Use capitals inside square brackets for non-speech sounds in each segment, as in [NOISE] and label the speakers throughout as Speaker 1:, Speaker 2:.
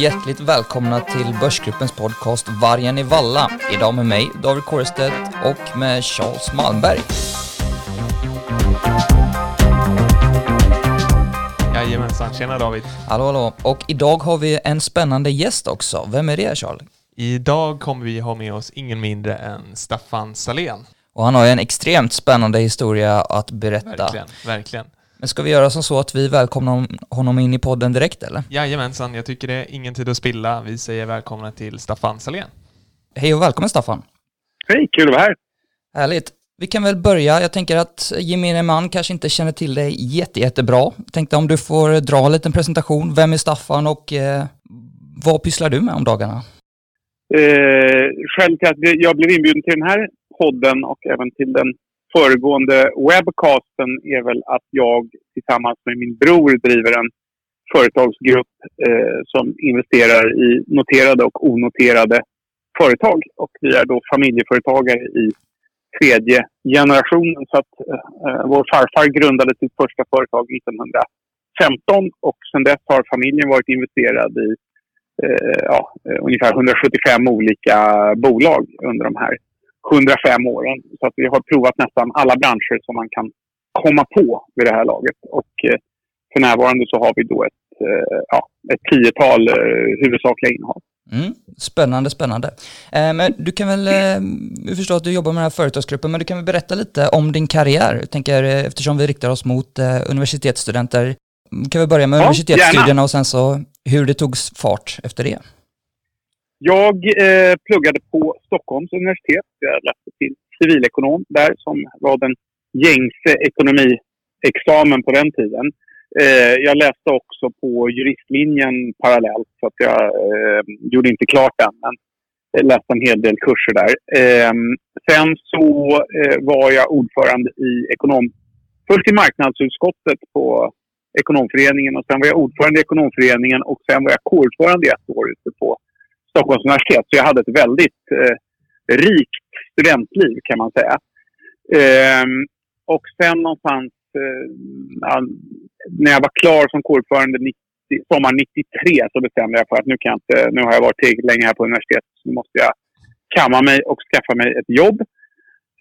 Speaker 1: hjärtligt välkomna till Börsgruppens podcast Vargen i Valla. Idag med mig, David Kårestedt, och med Charles Malmberg.
Speaker 2: Jajamensan, tjena David.
Speaker 1: Hallå, hallå. Och idag har vi en spännande gäst också. Vem är det, Charles?
Speaker 2: Idag kommer vi ha med oss ingen mindre än Staffan Salén.
Speaker 1: Och han har ju en extremt spännande historia att berätta.
Speaker 2: Verkligen, verkligen.
Speaker 1: Men ska vi göra som så att vi välkomnar honom in i podden direkt eller?
Speaker 2: Jajamensan, jag tycker det är ingen tid att spilla. Vi säger välkomna till Staffan Salén.
Speaker 1: Hej och välkommen Staffan.
Speaker 3: Hej, kul att vara här.
Speaker 1: Härligt. Vi kan väl börja. Jag tänker att gemene man kanske inte känner till dig jätte, jättebra. Jag tänkte om du får dra en liten presentation. Vem är Staffan och eh, vad pysslar du med om dagarna?
Speaker 3: Eh, skälet till att jag blev inbjuden till den här podden och även till den föregående webcasten är väl att jag tillsammans med min bror driver en företagsgrupp eh, som investerar i noterade och onoterade företag. Och vi är då familjeföretagare i tredje generationen. Så att eh, vår farfar grundade sitt första företag 1915 och sedan dess har familjen varit investerad i eh, ja, eh, ungefär 175 olika bolag under de här 105 åren. Så att vi har provat nästan alla branscher som man kan komma på vid det här laget. Och eh, för närvarande så har vi då ett, eh, ja, ett tiotal eh, huvudsakliga innehav.
Speaker 1: Mm. Spännande, spännande. Men du kan väl, vi förstår att du jobbar med den här företagsgruppen, men du kan väl berätta lite om din karriär? Jag tänker, eftersom vi riktar oss mot universitetsstudenter, kan vi börja med ja, universitetsstudierna gärna. och sen så hur det togs fart efter det?
Speaker 3: Jag eh, pluggade på Stockholms universitet. Jag läste till civilekonom där som var den gängse ekonomiexamen på den tiden. Eh, jag läste också på juristlinjen parallellt så att jag eh, gjorde inte klart den men läste en hel del kurser där. Eh, sen så eh, var jag ordförande i ekonom... Först i marknadsutskottet på ekonomföreningen och sen var jag ordförande i ekonomföreningen och sen var jag kårordförande i ett år ute på Stockholms universitet. Så jag hade ett väldigt eh, rikt studentliv kan man säga. Eh, och sen någonstans eh, när jag var klar som kårordförande sommaren 93 så bestämde jag för att nu, kan jag inte, nu har jag varit tillräckligt länge här på universitetet så nu måste jag kamma mig och skaffa mig ett jobb.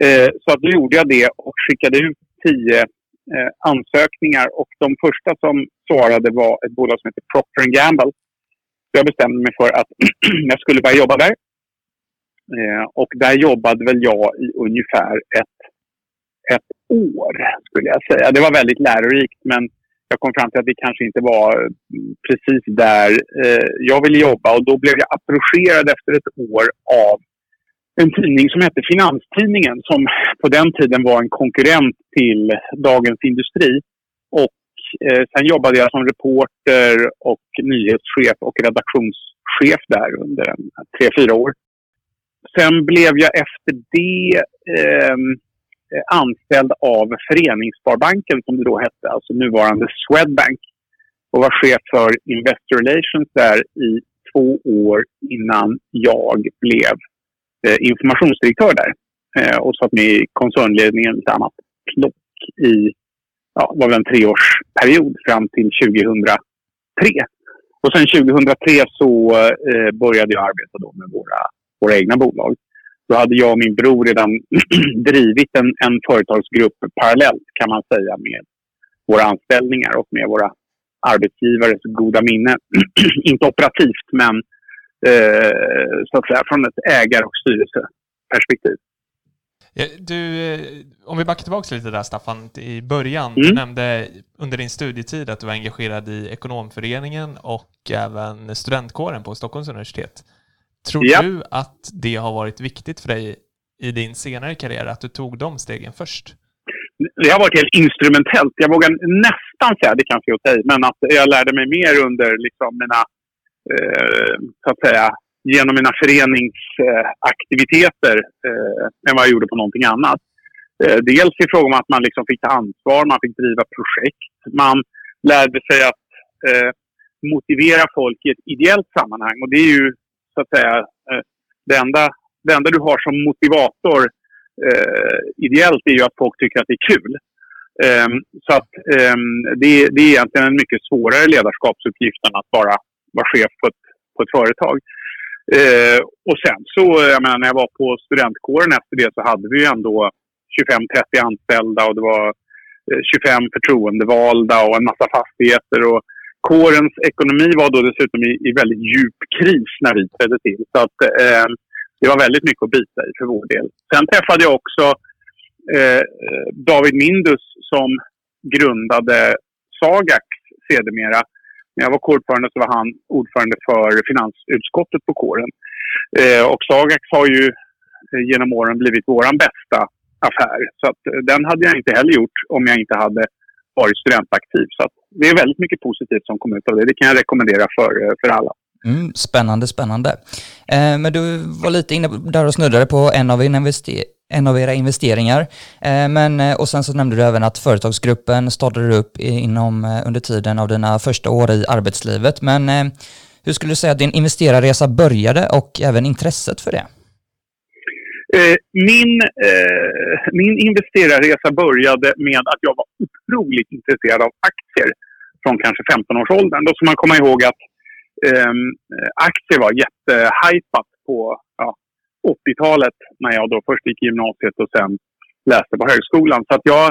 Speaker 3: Eh, så att då gjorde jag det och skickade ut tio eh, ansökningar och de första som svarade var ett bolag som heter Procter Gamble jag bestämde mig för att [CLEARS THROAT] jag skulle börja jobba där. Eh, och där jobbade väl jag i ungefär ett, ett år, skulle jag säga. Det var väldigt lärorikt, men jag kom fram till att det kanske inte var mm, precis där eh, jag ville jobba. Och då blev jag approcherad efter ett år av en tidning som hette Finanstidningen som på den tiden var en konkurrent till Dagens Industri. Eh, sen jobbade jag som reporter och nyhetschef och redaktionschef där under tre, fyra år. Sen blev jag efter det ehm, eh, anställd av Föreningssparbanken som det då hette, alltså nuvarande Swedbank. Och var chef för Investor Relations där i två år innan jag blev eh, informationsdirektör där. Eh, och satt med i koncernledningen lite annat plock i ja, var väl en treårsperiod fram till 2003. Och sen 2003 så eh, började jag arbeta då med våra, våra egna bolag. Då hade jag och min bror redan [CLEARS THROAT] drivit en, en företagsgrupp parallellt kan man säga med våra anställningar och med våra arbetsgivares goda minne. [CLEARS THROAT] Inte operativt men eh, så att säga från ett ägar och styrelseperspektiv.
Speaker 2: Du, eh, om vi backar tillbaka lite där Staffan, i början. Mm. Du nämnde under din studietid att du var engagerad i ekonomföreningen och även studentkåren på Stockholms universitet. Tror ja. du att det har varit viktigt för dig i din senare karriär, att du tog de stegen först?
Speaker 3: Det har varit helt instrumentellt. Jag vågar nästan säga, det kanske är säga, men att jag lärde mig mer under liksom mina, eh, så att säga, genom mina föreningsaktiviteter eh, än vad jag gjorde på någonting annat. Eh, dels i fråga om att man liksom fick ta ansvar, man fick driva projekt. Man lärde sig att eh, motivera folk i ett ideellt sammanhang. Och det är ju så att säga eh, det, enda, det enda du har som motivator eh, ideellt är ju att folk tycker att det är kul. Um, så att um, det, det, är egentligen en mycket svårare ledarskapsuppgift än att bara vara chef på ett på ett företag. Eh, och sen så, jag menar, när jag var på studentkåren efter det så hade vi ju ändå 25-30 anställda och det var eh, 25 förtroendevalda och en massa fastigheter. Och kårens ekonomi var då dessutom i, i väldigt djup kris när vi trädde till. Så att, eh, det var väldigt mycket att bita i för vår del. Sen träffade jag också eh, David Mindus som grundade Sagax sedermera. När jag var kårordförande så var han ordförande för finansutskottet på kåren. Eh, och Sagax har ju eh, genom åren blivit vår bästa affär. Så att, eh, den hade jag inte heller gjort om jag inte hade varit studentaktiv. Så att, det är väldigt mycket positivt som kommer ut av det. Det kan jag rekommendera för, eh, för alla.
Speaker 1: Mm, spännande, spännande. Eh, men du var lite inne där och snuddade på en av, en av era investeringar. Eh, men, eh, och sen så nämnde du även att företagsgruppen startade upp inom, eh, under tiden av dina första år i arbetslivet. Men hur skulle du säga att din investerarresa började och även intresset för det?
Speaker 3: Min, min investerarresa började med att jag var otroligt intresserad av aktier från kanske 15-årsåldern. Då ska man komma ihåg att ehm, aktier var jättehypat på ja, 80-talet när jag då först gick i gymnasiet och sen läste på högskolan. Så att jag,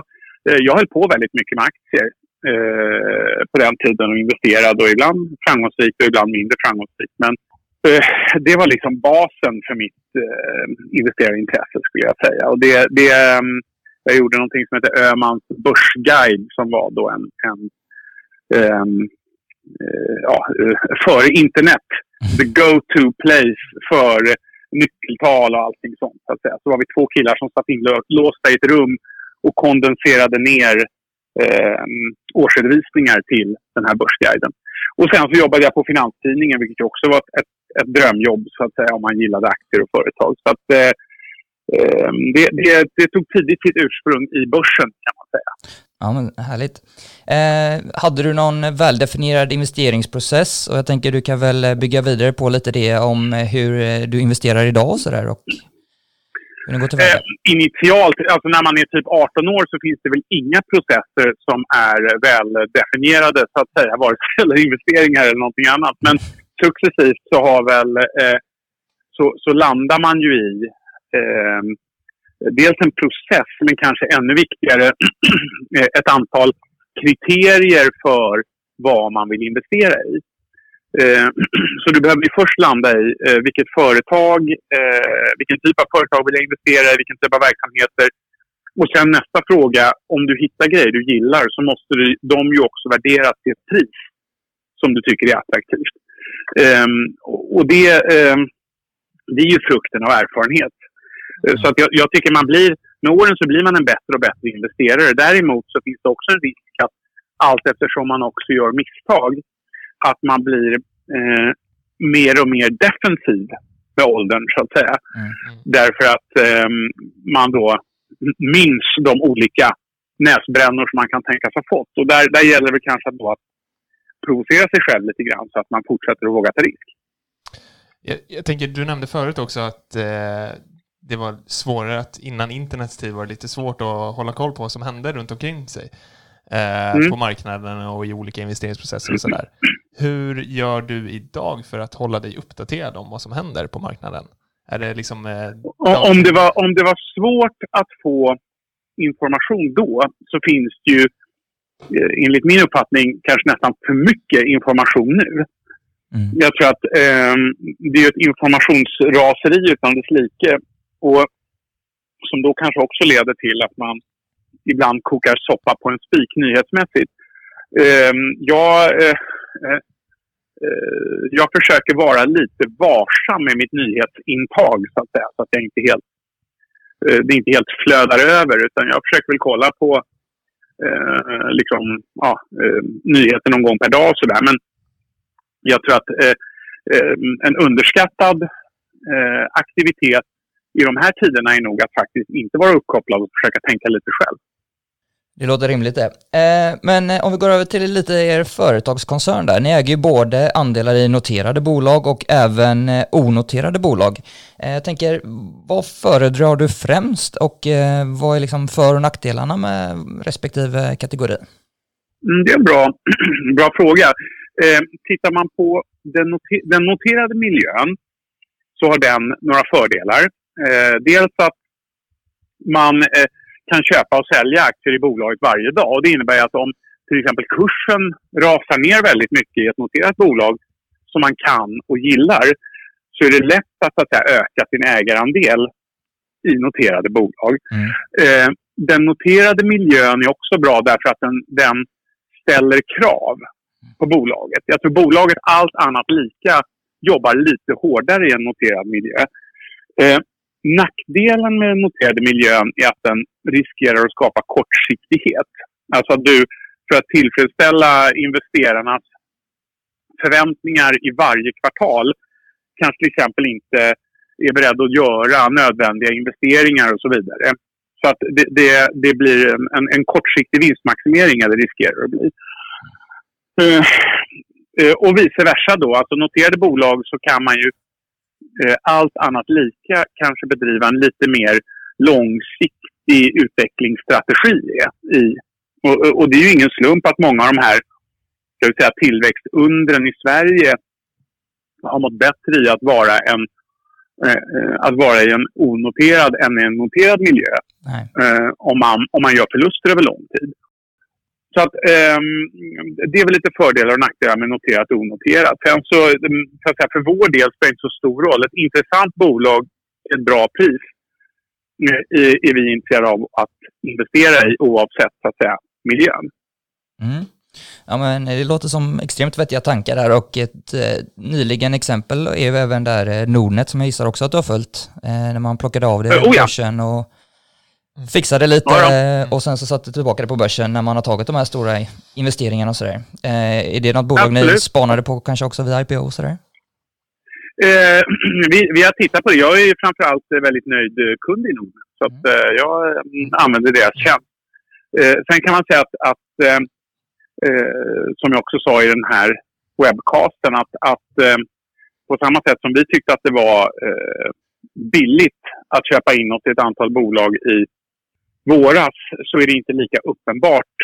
Speaker 3: eh, jag höll på väldigt mycket med aktier eh, på den tiden och investerade och ibland framgångsrikt och ibland mindre framgångsrikt. Men eh, det var liksom basen för mitt eh, investeringintresse skulle jag säga. Och det, det, ehm, jag gjorde någonting som heter Ömans börsguide som var då en, en um, ja, före internet, the go-to place för nyckeltal och allting sånt. Så, att säga. så var vi två killar som satt inlåsta i ett rum och kondenserade ner eh, årsredovisningar till den här börsguiden. Och sen så jobbade jag på Finanstidningen, vilket också var ett, ett, ett drömjobb så att säga, om man gillade aktier och företag. Så att, eh, eh det, det, det, tog tidigt sitt ursprung i börsen kan man säga.
Speaker 1: Ja, men härligt. Eh, hade du någon väldefinierad investeringsprocess? Och jag tänker du kan väl bygga vidare på lite det om hur du investerar idag och sådär och hur ni går tillväga? Eh,
Speaker 3: initialt, alltså när man är typ 18 år så finns det väl inga processer som är väldefinierade så att säga, vare sig gäller investeringar eller någonting annat. Men successivt så har väl eh, så, så landar man ju i eh, dels en process, men kanske ännu viktigare [CLEARS THROAT] eh, ett antal kriterier för vad man vill investera i. Eh, [CLEARS THROAT] så du behöver först landa i eh, vilket företag, vilken typ av företag vill jag investera i, vilken typ av verksamheter. Och sen nästa fråga, om du hittar grejer du gillar så måste du, de ju också värderas till ett pris som du tycker är attraktivt. Ehm, och det, ehm, det är ju frukten av erfarenhet. Mm. Så att jag, jag, tycker man blir, med åren så blir man en bättre och bättre investerare. Däremot så finns det också en risk att allt eftersom man också gör misstag, att man blir eh, mer och mer defensiv med åldern så att säga. Mm. Därför att eh, man då minns de olika näsbrännor som man kan tänkas ha fått. Och där, där gäller det kanske då att provocera sig själv lite grann så att man fortsätter att våga ta risk.
Speaker 2: Jag, jag tänker, du nämnde förut också att eh, det var svårare att innan internets tid var det lite svårt att hålla koll på vad som hände runt omkring sig. Eh, mm. På marknaden och i olika investeringsprocesser och sådär. Hur gör du idag för att hålla dig uppdaterad om vad som händer på marknaden? Är det liksom... Eh,
Speaker 3: om, det var, om det var svårt att få information då så finns det ju eh, enligt min uppfattning kanske nästan för mycket information nu. Mm. Jag tror att eh, det är ett informationsraseri utan dess like. Och som då kanske också leder till att man ibland kokar soppa på en spik nyhetsmässigt. Ehm, eh, jag, eh, eh, jag försöker vara lite varsam med mitt nyhetsintag så att säga. Så att jag inte helt, eh, det inte helt flödar över. Utan jag försöker väl kolla på eh, liksom, ja, eh, nyheter någon gång per dag och sådär. Men jag tror att eh, eh, en underskattad eh, aktivitet i de här tiderna är nog att faktiskt inte vara uppkopplad och försöka tänka lite själv.
Speaker 1: Det låter rimligt det. Eh, men eh, om vi går över till lite er företagskoncern där. Ni äger ju både andelar i noterade bolag och även eh, onoterade bolag. Jag tänker, vad föredrar du främst och vad är liksom för och nackdelarna med respektive kategori?
Speaker 3: Mm, det är en bra, [CLEARS THROAT] bra fråga. Tittar man på den, noterade miljön så har den några fördelar. Eh, dels att man eh, kan köpa och sälja aktier i bolaget varje dag. Och det innebär att om till exempel kursen rasar ner väldigt mycket i ett noterat bolag som man kan och gillar så är det lätt att, att säga, öka sin ägarandel i noterade bolag. Mm. Eh, den noterade miljön är också bra därför att den, den ställer krav på bolaget. Jag tror bolaget allt annat lika jobbar lite hårdare i en noterad miljö. Eh, nackdelen med den noterade miljön är att den riskerar att skapa kortsiktighet. Alltså att du för att tillfredsställa investerarnas förväntningar i varje kvartal kanske till exempel inte är beredd att göra nödvändiga investeringar och så vidare. Så att det, det, det blir en, en kortsiktig vinstmaximering, eller riskerar att bli. Uh, uh, och vice versa då. Alltså noterade bolag så kan man ju allt annat lika kanske bedriva en lite mer långsiktig utvecklingsstrategi i. Och, och, det är ju ingen slump att många av de här ska vi säga, tillväxtundren i Sverige har mått bättre i att vara, en, eh, att vara i en onoterad än i en noterad miljö. Eh, om, man, om man gör förluster över lång tid. Så att, eh, det är väl lite fördelar och nackdelar med noterat och onoterat. Sen så, så att säga, för vår del spelar det inte så stor roll. Ett intressant bolag, ett bra pris, är, eh, är vi intresserade av att investera i oavsett så att säga, miljön.
Speaker 1: Mm. Ja, men det låter som extremt vettiga tankar där och ett eh, nyligen exempel är ju även där eh, Nordnet som jag gissar också att du har följt. Eh, när man plockade av det
Speaker 3: oh, ja.
Speaker 1: börsen och fixade lite ja, ja. och sen så satte tillbaka det på börsen när man har tagit de här stora investeringarna och sådär. Eh, är det något bolag Absolut. ni spanade på kanske också vid IPO och sådär?
Speaker 3: Eh, [CLEARS THROAT] vi, vi har tittat på det. Jag är framförallt väldigt nöjd kund i Nordnet. Så att, mm. eh, jag använder deras tjänst. Eh, sen kan man säga att, att eh, eh, som jag också sa i den här webcasten, att, att eh, på samma sätt som vi tyckte att det var eh, billigt att köpa in oss i ett antal bolag i våras så är det inte lika uppenbart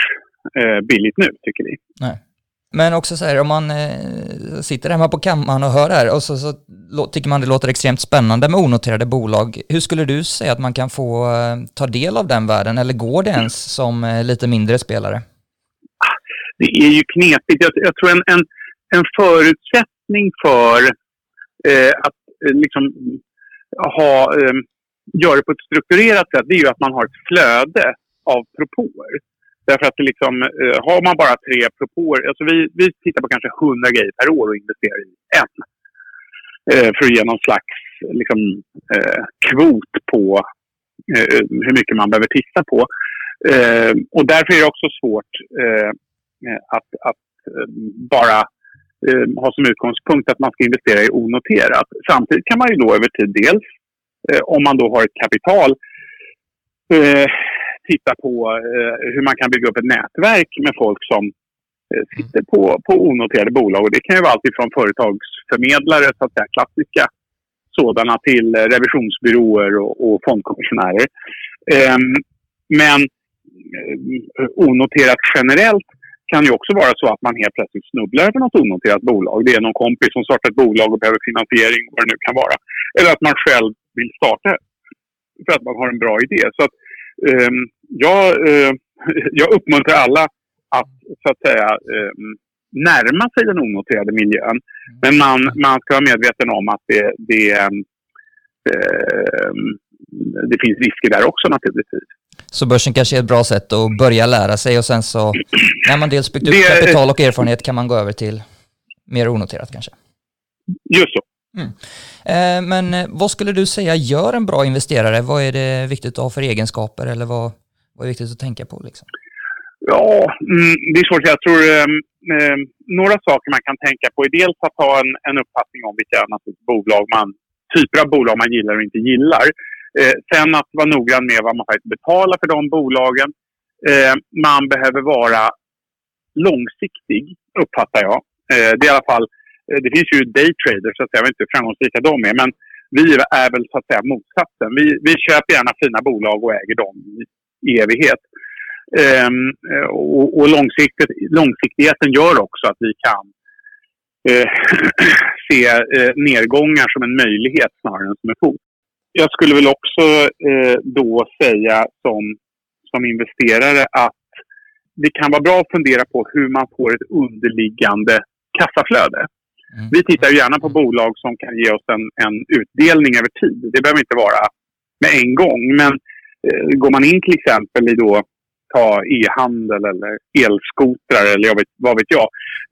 Speaker 3: eh, billigt nu, tycker vi.
Speaker 1: Nej. Men också så här, om man eh, sitter hemma på kammaren och hör det här och så, så tycker man det låter extremt spännande med onoterade bolag. Hur skulle du säga att man kan få eh, ta del av den världen eller går det ens som eh, lite mindre spelare?
Speaker 3: Det är ju knepigt. Jag, jag tror en, en, en förutsättning för eh, att eh, liksom ha, gör göra det på ett strukturerat sätt, det är ju att man har ett flöde av propåer. Därför att det liksom, eh, har man bara tre propåer, alltså vi, vi tittar på kanske hundra grejer per år och investerar i en. Eh, för att ge någon slags liksom, eh, kvot på eh, hur mycket man behöver titta på. Eh, och därför är det också svårt eh, att, att eh, bara eh, ha som utgångspunkt att man ska investera i onoterat. Samtidigt kan man ju då över tid dels, om man då har ett kapital, titta på eh, hur man kan bygga upp ett nätverk med folk som eh, sitter på, på onoterade bolag. Och det kan ju vara allt från företagsförmedlare, så att säga, klassiska sådana, till eh, revisionsbyråer och, och fondkommissionärer. Ehm, men eh, onoterat generellt kan ju också vara så att man helt plötsligt snubblar över något onoterat bolag. Det är någon kompis som startar ett bolag och behöver finansiering, vad det nu kan vara. Eller att man själv vill starta för att man har en bra idé. Så att Ehm, jag, eh, [LAUGHS] jag uppmuntrar alla att så att säga ehm, närma sig den onoterade miljön. Men man, man ska vara medveten om att det, det, ehm, det finns risker där också naturligtvis.
Speaker 1: Så börsen kanske är ett bra sätt att börja lära sig och sen så när man dels byggt det, kapital och erfarenhet kan man gå över till mer onoterat kanske?
Speaker 3: Just så.
Speaker 1: Mm. Eh, men eh, vad skulle du säga gör en bra investerare? Vad är det viktigt att ha för egenskaper eller vad, vad är viktigt att tänka på? Liksom?
Speaker 3: Ja, mm, det är svårt. Jag tror eh, några saker man kan tänka på är dels att ha en, en uppfattning om vilka bolag man, typer av bolag man gillar och inte gillar. Eh, sen att vara noggrann med vad man faktiskt betalar för de bolagen. Eh, man behöver vara långsiktig, uppfattar jag. Eh, det är i alla fall Eh, det finns ju daytraders, så att säga, jag vet inte hur framgångsrika de är, men vi är väl så att säga motsatsen. Vi, vi köper gärna fina bolag och äger dem i evighet. Ehm, och, och långsiktigheten gör också att vi kan eh, [CLEARS THROAT] se eh, nedgångar som en möjlighet snarare än som ett hot. Jag skulle väl också eh, då säga som, som investerare att det kan vara bra att fundera på hur man får ett underliggande kassaflöde. Mm. Vi tittar gärna på bolag som kan ge oss en, en utdelning över tid. Det behöver inte vara med en gång. Men eh, går man in till exempel i då ta e-handel eller elskotrar eller jag vet, vad vet jag.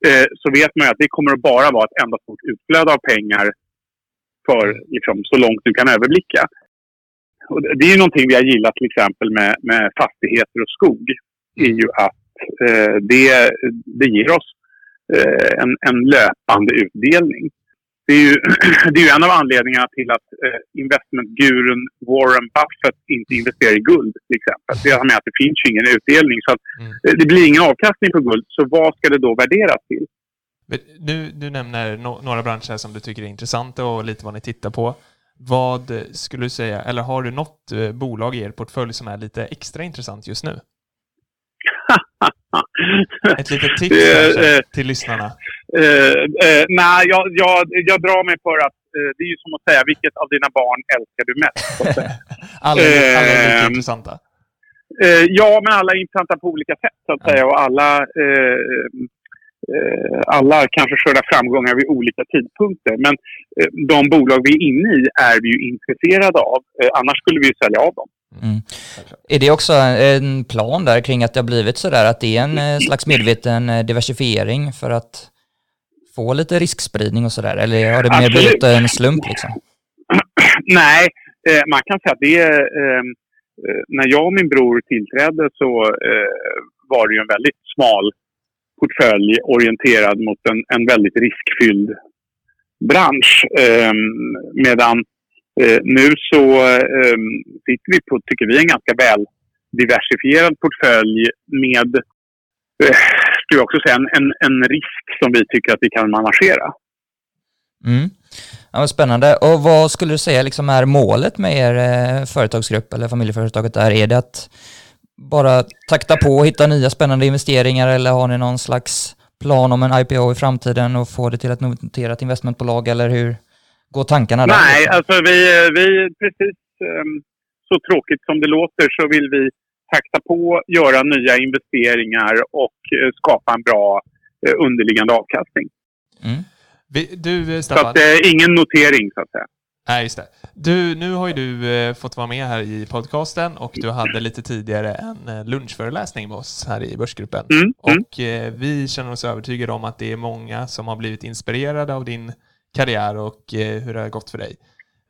Speaker 3: Eh, så vet man ju att det kommer att bara vara ett enda stort utflöde av pengar för liksom, så långt du kan överblicka. Och det är ju någonting vi har gillat till exempel med, med fastigheter och skog. är ju att eh, det, det ger oss en, en löpande utdelning. Det är, ju, [CLEARS THROAT] det är ju en av anledningarna till att eh, investmentgurun Warren Buffett inte investerar i guld till exempel. Det har med att det finns ingen utdelning. Så att, mm. Eh, det blir ingen avkastning på guld. Så vad ska det då värderas till?
Speaker 2: Du, du nämner no några branscher som du tycker är intressanta och lite vad ni tittar på. Vad skulle du säga, eller har du något eh, bolag i er portfölj som är lite extra intressant just nu? [LAUGHS] Ett litet tips kanske, eh, till lyssnarna?
Speaker 3: Uh, nej, jag, jag, jag drar mig för att det är ju som att säga vilket av dina barn älskar du mest? [LAUGHS]
Speaker 2: alla, alla är lika intressanta.
Speaker 3: ja, men alla är intressanta på olika sätt så att säga och alla alla kanske skördar framgångar vid olika tidpunkter. Men de bolag vi är inne i är vi ju intresserade av. Annars skulle vi ju sälja av dem. Mm.
Speaker 1: Är det också en plan där kring att det har blivit sådär att det är en eh, slags medveten eh, diversifiering för att få lite riskspridning och sådär? Eller har det mer blivit en slump liksom? [CLEARS THROAT]
Speaker 3: Nej, eh, man kan säga att det är... Eh, när jag och min bror tillträdde så var det ju en väldigt smal portfölj orienterad mot en, en väldigt riskfylld bransch. Eh, medan Eh, nu så eh, sitter vi på, tycker vi, en ganska väl diversifierad portfölj med, eh, skulle jag också säga, en, en, en, risk som vi tycker att vi kan managera.
Speaker 1: Mm. Ja, spännande. Och vad skulle du säga liksom är målet med er eh, företagsgrupp eller familjeföretaget där? Är det att bara takta på och hitta nya spännande investeringar eller har ni någon slags plan om en IPO i framtiden och få det till ett noterat investmentbolag eller hur, går tankarna där?
Speaker 3: Nej, alltså vi, vi precis um, så tråkigt som det låter så vill vi takta på, göra nya investeringar och uh, skapa en bra uh, underliggande avkastning. Mm.
Speaker 2: Vi, du, Staffan.
Speaker 3: Så att, uh, ingen notering så att säga.
Speaker 2: Nej, just det. Du, nu har ju du eh, fått vara med här i podcasten och du hade lite tidigare en lunchföreläsning med oss här i Börsgruppen. Mm, mm. och eh, vi känner oss övertygade om att det är många som har blivit inspirerade av din karriär och eh, hur det har gått för dig.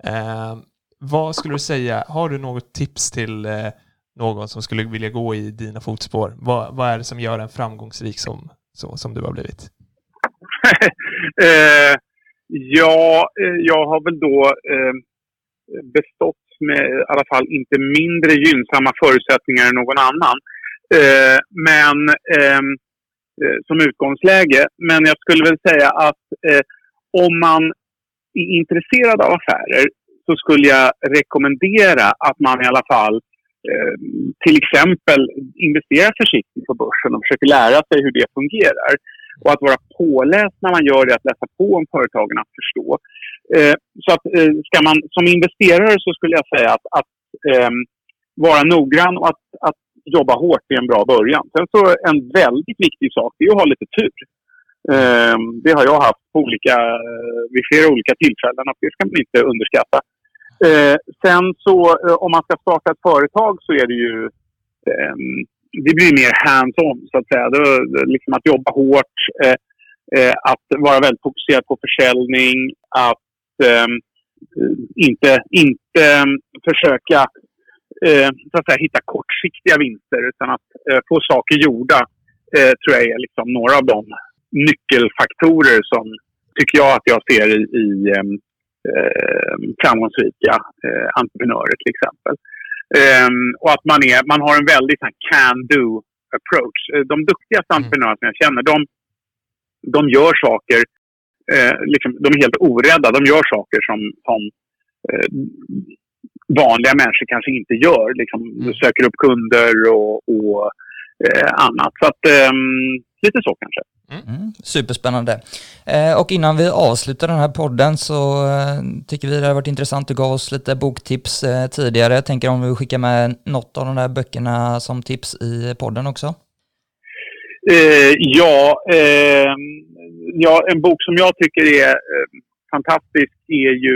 Speaker 2: Eh, vad skulle du säga, har du något tips till eh, någon som skulle vilja gå i dina fotspår? Vad, vad är det som gör en framgångsrik som, så, som du har blivit? [LAUGHS]
Speaker 3: eh, ja, eh, jag har väl då eh, bestått med i alla fall inte mindre gynnsamma förutsättningar än någon annan. Eh, men ehm, eh, som utgångsläge. Men jag skulle väl säga att eh, om man är intresserad av affärer så skulle jag rekommendera att man i alla fall eh, till exempel investerar försiktigt på börsen och försöker lära sig hur det fungerar. Och att vara påläst när man gör det, att läsa på om företagen, att förstå. Eh, så att eh, ska man som investerare så skulle jag säga att, att ehm, vara noggrann och att, att jobba hårt är en bra början. Sen så en väldigt viktig sak är att ha lite tur. Ehm, det har jag haft på olika, eh, vid flera olika tillfällen och det ska man inte underskatta. Ehm, sen så eh, om man ska starta ett företag så är det ju ehm, det blir mer hands-on så att säga. Det, liksom att jobba hårt, eh, eh, att vara väldigt fokuserad på försäljning, att inte, inte försöka eh, så att säga, hitta kortsiktiga vinster utan att eh, få saker gjorda tror jag är liksom några av de nyckelfaktorer som tycker jag att jag ser i, i eh, framgångsrika eh, entreprenörer till exempel. Um, och att man, är, man har en väldigt can-do approach. Eh, de duktigaste mm. entreprenörerna som jag känner, de, de gör saker, eh, liksom, de är helt orädda. De gör saker som, som eh, vanliga människor kanske inte gör. Liksom, mm. söker upp kunder och, och eh, annat. Så att, lite så kanske.
Speaker 1: Mm, superspännande. Eh, och innan vi avslutar den här podden så eh, tycker vi det har varit intressant. Du gav oss lite boktips eh, tidigare. Jag tänker om vi skickar med något av de där böckerna som tips i podden också?
Speaker 3: Eh, ja, eh, ja, en bok som jag tycker är eh, fantastisk är ju,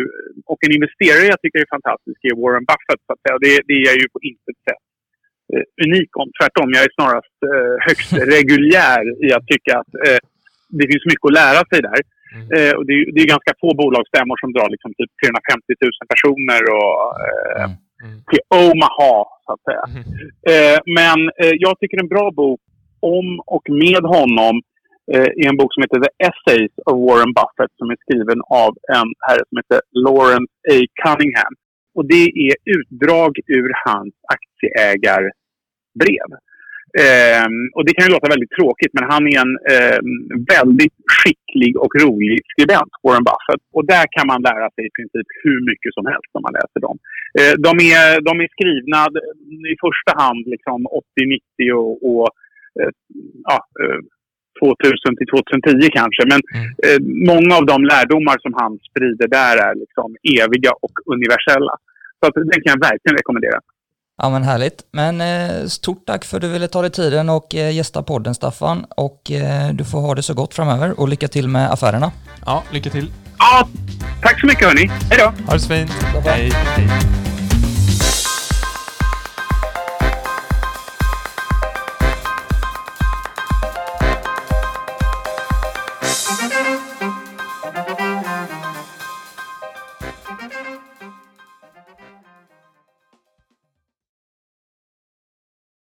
Speaker 3: och en investerare jag tycker är fantastisk är Warren Buffett. Så att säga. Det, det är jag ju på intet sätt unik om. Tvärtom, jag är snarast eh, högst [LAUGHS] reguljär i att tycka att eh, det finns mycket att lära sig där. Mm. Eh, och det, är, det är ganska få bolagsstämmor som drar liksom typ 350 000 personer och, eh, mm. Mm. till Omaha, så att säga. Mm. Eh, men eh, jag tycker en bra bok om och med honom eh, är en bok som heter The Essays of Warren Buffett som är skriven av en herre som heter Lawrence A. Cunningham. Och det är utdrag ur hans aktieägarbrev. Eh, och det kan ju låta väldigt tråkigt, men han är en eh, väldigt skicklig och rolig skribent, Warren Buffett. Och där kan man lära sig i princip hur mycket som helst om man läser dem. Eh, de, är, de är skrivna eh, i första hand liksom 80-90 och, och eh, ja, eh, 2000 eh, till 2010 kanske. Men mm. Eh, många av de lärdomar som han sprider där är liksom eviga och universella. Så att, den kan jag verkligen rekommendera.
Speaker 1: Ja men härligt. Men eh, stort tack för att du ville ta dig tiden och eh, gästa podden Staffan. Och eh, du får ha det så gott framöver och lycka till med affärerna.
Speaker 2: Ja, lycka till.
Speaker 3: Ja, tack så mycket hörni. Hej då.
Speaker 2: Ha det så fint. Hej. Hej.